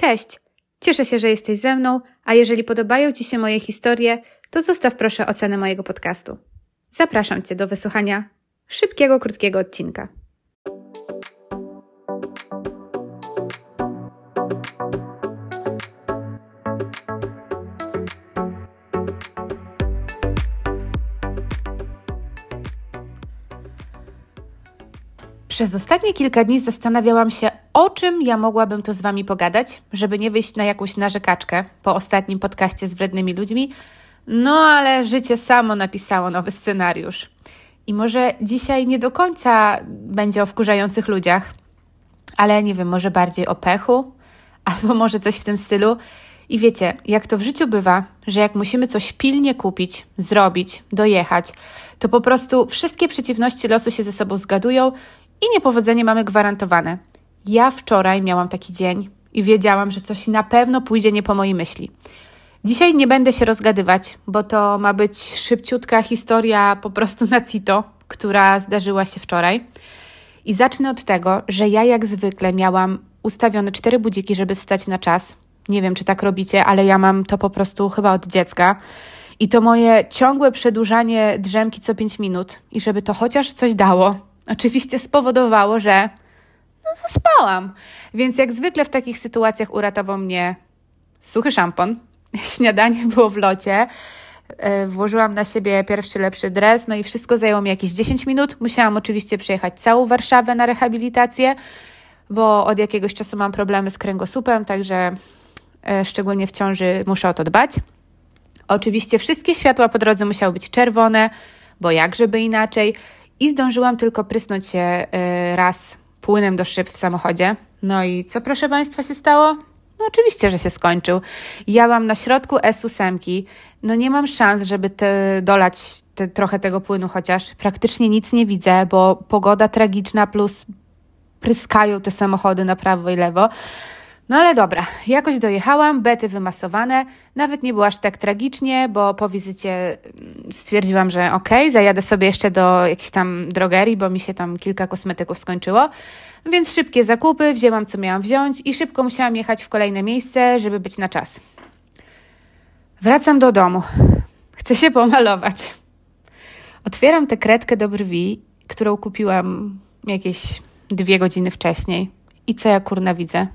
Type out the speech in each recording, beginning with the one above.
Cześć! Cieszę się, że jesteś ze mną, a jeżeli podobają Ci się moje historie, to zostaw proszę ocenę mojego podcastu. Zapraszam Cię do wysłuchania szybkiego, krótkiego odcinka. Przez ostatnie kilka dni zastanawiałam się, o czym ja mogłabym tu z Wami pogadać, żeby nie wyjść na jakąś narzekaczkę po ostatnim podcaście z wrednymi ludźmi. No ale życie samo napisało nowy scenariusz. I może dzisiaj nie do końca będzie o wkurzających ludziach, ale nie wiem, może bardziej o pechu, albo może coś w tym stylu. I wiecie, jak to w życiu bywa, że jak musimy coś pilnie kupić, zrobić, dojechać, to po prostu wszystkie przeciwności losu się ze sobą zgadują i niepowodzenie mamy gwarantowane. Ja wczoraj miałam taki dzień i wiedziałam, że coś na pewno pójdzie nie po mojej myśli. Dzisiaj nie będę się rozgadywać, bo to ma być szybciutka historia po prostu na cito, która zdarzyła się wczoraj. I zacznę od tego, że ja jak zwykle miałam ustawione cztery budziki, żeby wstać na czas. Nie wiem, czy tak robicie, ale ja mam to po prostu chyba od dziecka. I to moje ciągłe przedłużanie drzemki co pięć minut i żeby to chociaż coś dało, oczywiście spowodowało, że no, zaspałam. Więc jak zwykle w takich sytuacjach uratował mnie suchy szampon. Śniadanie było w locie. E, włożyłam na siebie pierwszy lepszy dres, no i wszystko zajęło mi jakieś 10 minut. Musiałam oczywiście przejechać całą Warszawę na rehabilitację, bo od jakiegoś czasu mam problemy z kręgosłupem, także e, szczególnie w ciąży muszę o to dbać. Oczywiście wszystkie światła po drodze musiały być czerwone, bo jakżeby inaczej. I zdążyłam tylko prysnąć się y, raz płynem do szyb w samochodzie. No i co proszę Państwa się stało? No oczywiście, że się skończył. Ja mam na środku S8, no nie mam szans, żeby te, dolać te, trochę tego płynu, chociaż praktycznie nic nie widzę, bo pogoda tragiczna plus pryskają te samochody na prawo i lewo. No ale dobra, jakoś dojechałam, bety wymasowane, nawet nie było aż tak tragicznie, bo po wizycie mm, stwierdziłam, że okej, okay, zajadę sobie jeszcze do jakiejś tam drogerii, bo mi się tam kilka kosmetyków skończyło. Więc szybkie zakupy, wzięłam co miałam wziąć i szybko musiałam jechać w kolejne miejsce, żeby być na czas. Wracam do domu. Chcę się pomalować. Otwieram tę kredkę do brwi, którą kupiłam jakieś dwie godziny wcześniej. I co ja kurna widzę?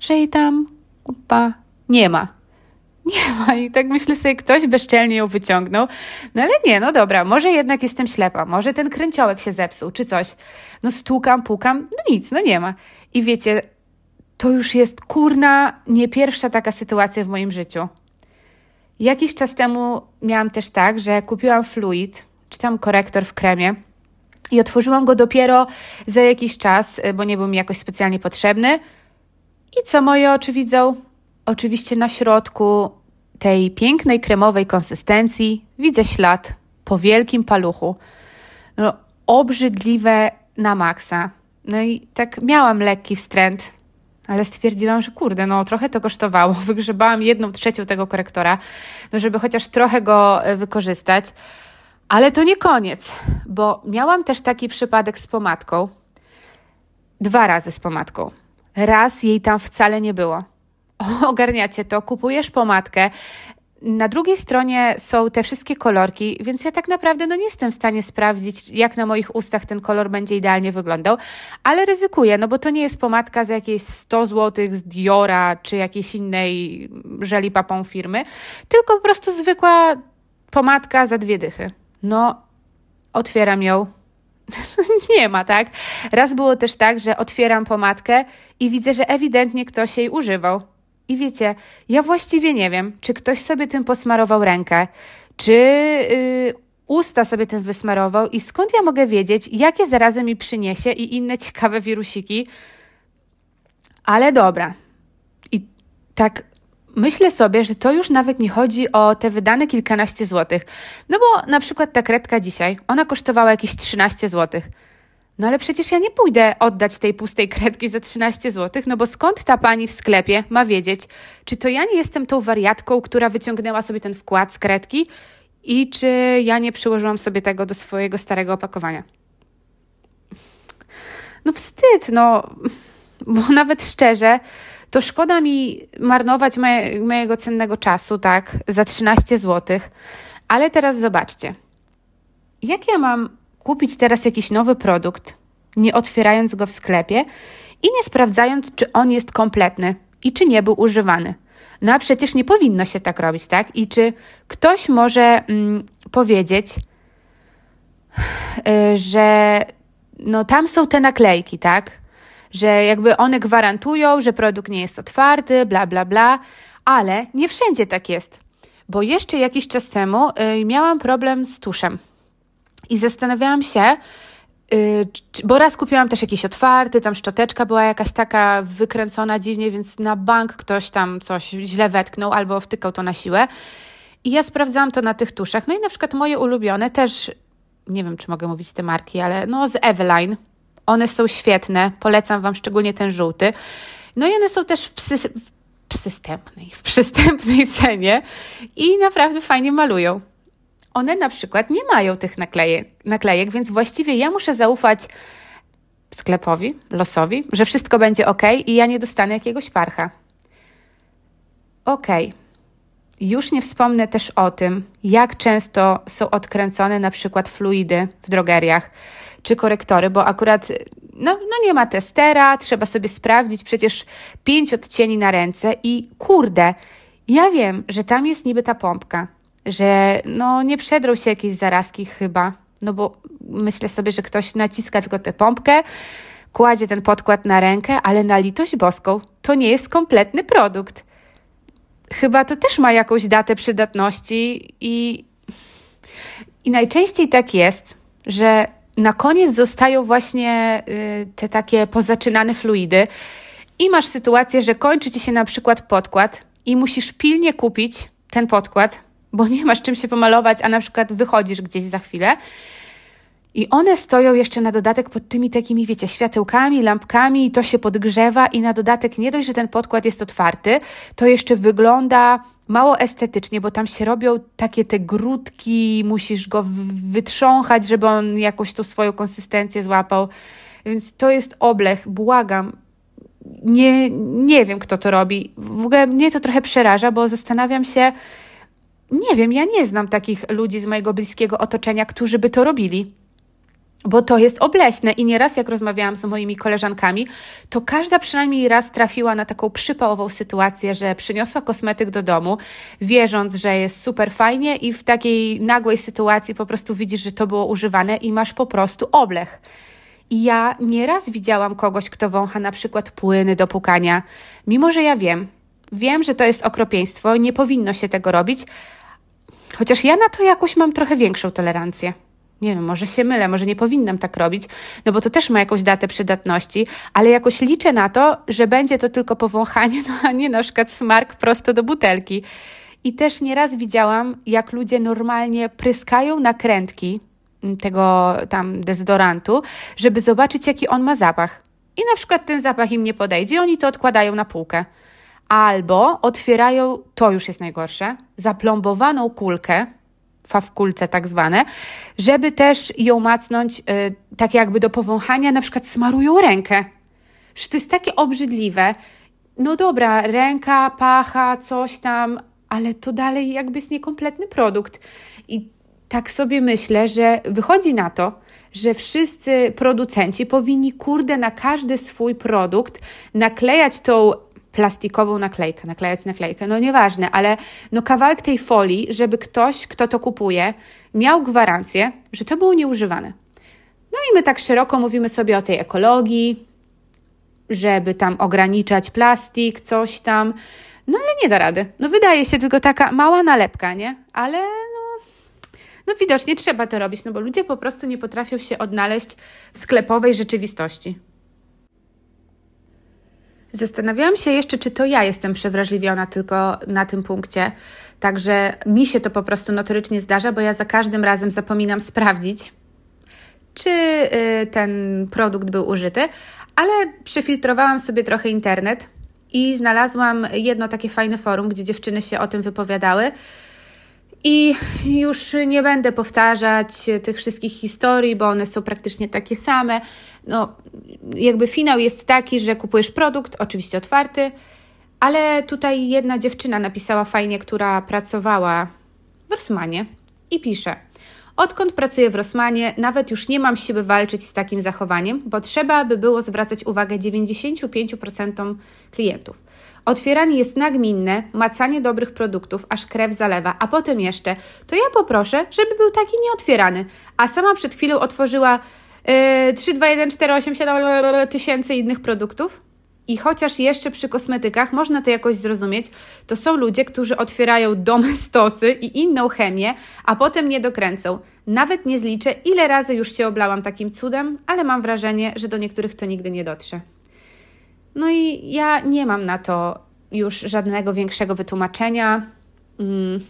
Że jej tam kupa nie ma. Nie ma i tak myślę sobie, ktoś bezczelnie ją wyciągnął. No ale nie, no dobra, może jednak jestem ślepa, może ten kręciołek się zepsuł, czy coś. No stukam, pukam, no nic, no nie ma. I wiecie, to już jest kurna nie pierwsza taka sytuacja w moim życiu. Jakiś czas temu miałam też tak, że kupiłam fluid, czy tam korektor w kremie i otworzyłam go dopiero za jakiś czas, bo nie był mi jakoś specjalnie potrzebny. I co moje oczy widzą? Oczywiście na środku tej pięknej kremowej konsystencji widzę ślad po wielkim paluchu. No, obrzydliwe na maksa. No i tak miałam lekki wstręt, ale stwierdziłam, że kurde, no trochę to kosztowało. Wygrzebałam jedną trzecią tego korektora, no żeby chociaż trochę go e, wykorzystać. Ale to nie koniec, bo miałam też taki przypadek z pomadką. Dwa razy z pomadką. Raz jej tam wcale nie było. ogarniacie to, kupujesz pomadkę. Na drugiej stronie są te wszystkie kolorki, więc ja tak naprawdę no nie jestem w stanie sprawdzić, jak na moich ustach ten kolor będzie idealnie wyglądał, ale ryzykuję, no bo to nie jest pomadka za jakieś 100 zł z Diora czy jakiejś innej żeli papą firmy, tylko po prostu zwykła pomadka za dwie dychy. No, otwieram ją, nie ma, tak? Raz było też tak, że otwieram pomadkę i widzę, że ewidentnie ktoś jej używał. I wiecie, ja właściwie nie wiem, czy ktoś sobie tym posmarował rękę, czy yy, usta sobie tym wysmarował i skąd ja mogę wiedzieć, jakie zarazy mi przyniesie i inne ciekawe wirusiki. Ale dobra. I tak myślę sobie, że to już nawet nie chodzi o te wydane kilkanaście złotych. No bo na przykład ta kredka dzisiaj, ona kosztowała jakieś 13 złotych. No ale przecież ja nie pójdę oddać tej pustej kredki za 13 zł, no bo skąd ta pani w sklepie ma wiedzieć, czy to ja nie jestem tą wariatką, która wyciągnęła sobie ten wkład z kredki i czy ja nie przyłożyłam sobie tego do swojego starego opakowania. No wstyd, no, bo nawet szczerze, to szkoda mi marnować moje, mojego cennego czasu, tak, za 13 zł. Ale teraz zobaczcie. Jak ja mam kupić teraz jakiś nowy produkt, nie otwierając go w sklepie i nie sprawdzając, czy on jest kompletny i czy nie był używany? No a przecież nie powinno się tak robić, tak? I czy ktoś może mm, powiedzieć, yy, że no tam są te naklejki, tak? Że jakby one gwarantują, że produkt nie jest otwarty, bla, bla, bla, ale nie wszędzie tak jest. Bo jeszcze jakiś czas temu yy, miałam problem z tuszem i zastanawiałam się, yy, bo raz kupiłam też jakiś otwarty, tam szczoteczka była jakaś taka wykręcona dziwnie, więc na bank ktoś tam coś źle wetknął albo wtykał to na siłę. I ja sprawdzałam to na tych tuszach. No i na przykład moje ulubione też nie wiem, czy mogę mówić te marki, ale no z Eveline. One są świetne, polecam Wam szczególnie ten żółty. No i one są też w, psy, w przystępnej, w przystępnej cenie i naprawdę fajnie malują. One na przykład nie mają tych naklejek, więc właściwie ja muszę zaufać sklepowi, losowi, że wszystko będzie ok i ja nie dostanę jakiegoś parcha. Okay. Już nie wspomnę też o tym, jak często są odkręcone na przykład fluidy w drogeriach czy korektory, bo akurat no, no nie ma testera, trzeba sobie sprawdzić przecież pięć odcieni na ręce i kurde, ja wiem, że tam jest niby ta pompka, że no nie przedrą się jakieś zarazki chyba, no bo myślę sobie, że ktoś naciska tylko tę pompkę, kładzie ten podkład na rękę, ale na litość boską to nie jest kompletny produkt. Chyba to też ma jakąś datę przydatności i, i najczęściej tak jest, że na koniec zostają właśnie y, te takie pozaczynane fluidy i masz sytuację, że kończy ci się na przykład podkład i musisz pilnie kupić ten podkład, bo nie masz czym się pomalować, a na przykład wychodzisz gdzieś za chwilę i one stoją jeszcze na dodatek pod tymi takimi, wiecie, światełkami, lampkami, i to się podgrzewa, i na dodatek nie dość, że ten podkład jest otwarty, to jeszcze wygląda mało estetycznie, bo tam się robią takie te grudki, musisz go wytrząchać, żeby on jakąś tą swoją konsystencję złapał. Więc to jest oblech, błagam. Nie, nie wiem, kto to robi. W ogóle mnie to trochę przeraża, bo zastanawiam się, nie wiem, ja nie znam takich ludzi z mojego bliskiego otoczenia, którzy by to robili bo to jest obleśne i nieraz jak rozmawiałam z moimi koleżankami, to każda przynajmniej raz trafiła na taką przypałową sytuację, że przyniosła kosmetyk do domu, wierząc, że jest super fajnie i w takiej nagłej sytuacji po prostu widzisz, że to było używane i masz po prostu oblech. I ja nieraz widziałam kogoś, kto wącha na przykład płyny do pukania, mimo że ja wiem, wiem, że to jest okropieństwo nie powinno się tego robić, chociaż ja na to jakoś mam trochę większą tolerancję nie wiem, może się mylę, może nie powinnam tak robić, no bo to też ma jakąś datę przydatności, ale jakoś liczę na to, że będzie to tylko powąchanie, no a nie na przykład smark prosto do butelki. I też nieraz widziałam, jak ludzie normalnie pryskają nakrętki tego tam dezodorantu, żeby zobaczyć, jaki on ma zapach. I na przykład ten zapach im nie podejdzie, oni to odkładają na półkę. Albo otwierają, to już jest najgorsze, zaplombowaną kulkę, fawkulce tak zwane, żeby też ją macnąć, yy, tak jakby do powąchania, na przykład smarują rękę. Że to jest takie obrzydliwe. No dobra, ręka, pacha, coś tam, ale to dalej jakby jest niekompletny produkt. I tak sobie myślę, że wychodzi na to, że wszyscy producenci powinni, kurde, na każdy swój produkt naklejać tą plastikową naklejkę, naklejać naklejkę, no nieważne, ale no kawałek tej folii, żeby ktoś, kto to kupuje, miał gwarancję, że to było nieużywane. No i my tak szeroko mówimy sobie o tej ekologii, żeby tam ograniczać plastik, coś tam, no ale nie da rady. No wydaje się tylko taka mała nalepka, nie? Ale no, no widocznie trzeba to robić, no bo ludzie po prostu nie potrafią się odnaleźć w sklepowej rzeczywistości. Zastanawiałam się jeszcze, czy to ja jestem przewrażliwiona tylko na tym punkcie. Także mi się to po prostu notorycznie zdarza, bo ja za każdym razem zapominam sprawdzić, czy y, ten produkt był użyty, ale przefiltrowałam sobie trochę internet i znalazłam jedno takie fajne forum, gdzie dziewczyny się o tym wypowiadały. I już nie będę powtarzać tych wszystkich historii, bo one są praktycznie takie same. No, jakby finał jest taki, że kupujesz produkt, oczywiście otwarty, Ale tutaj jedna dziewczyna napisała fajnie, która pracowała w Rossmanie i pisze. Odkąd pracuję w Rossmanie, nawet już nie mam siły walczyć z takim zachowaniem, bo trzeba by było zwracać uwagę 95% klientów. Otwieranie jest nagminne, macanie dobrych produktów, aż krew zalewa, a potem jeszcze, to ja poproszę, żeby był taki nieotwierany. A sama przed chwilą otworzyła yy, 3, 2, 1, 4, 8, 7 tysięcy innych produktów. I chociaż jeszcze przy kosmetykach można to jakoś zrozumieć, to są ludzie, którzy otwierają domestosy i inną chemię, a potem nie dokręcą. Nawet nie zliczę, ile razy już się oblałam takim cudem, ale mam wrażenie, że do niektórych to nigdy nie dotrze. No i ja nie mam na to już żadnego większego wytłumaczenia. Mm.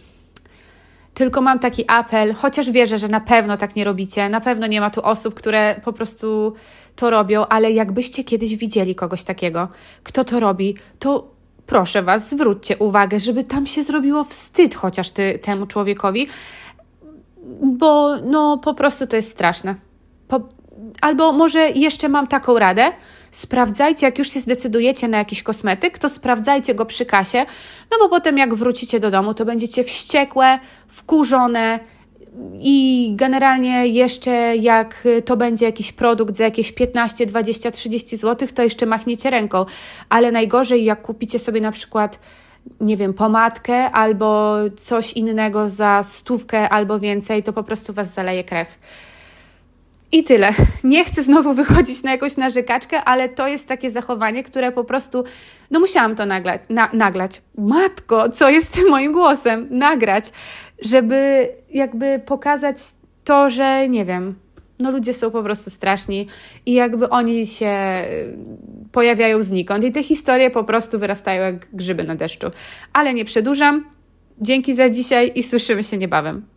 Tylko mam taki apel, chociaż wierzę, że na pewno tak nie robicie. Na pewno nie ma tu osób, które po prostu to robią, ale jakbyście kiedyś widzieli kogoś takiego, kto to robi, to proszę Was, zwróćcie uwagę, żeby tam się zrobiło wstyd chociaż ty, temu człowiekowi, bo no po prostu to jest straszne. Po, albo może jeszcze mam taką radę, sprawdzajcie, jak już się zdecydujecie na jakiś kosmetyk, to sprawdzajcie go przy kasie, no bo potem jak wrócicie do domu, to będziecie wściekłe, wkurzone, i generalnie jeszcze jak to będzie jakiś produkt za jakieś 15, 20, 30 zł, to jeszcze machniecie ręką. Ale najgorzej jak kupicie sobie na przykład nie wiem, pomadkę albo coś innego za stówkę albo więcej, to po prostu was zaleje krew. I tyle. Nie chcę znowu wychodzić na jakąś narzekaczkę, ale to jest takie zachowanie, które po prostu, no musiałam to naglać. Na, naglać. Matko, co jest tym moim głosem? Nagrać, żeby jakby pokazać to, że nie wiem, no ludzie są po prostu straszni i jakby oni się pojawiają znikąd i te historie po prostu wyrastają jak grzyby na deszczu. Ale nie przedłużam. Dzięki za dzisiaj i słyszymy się niebawem.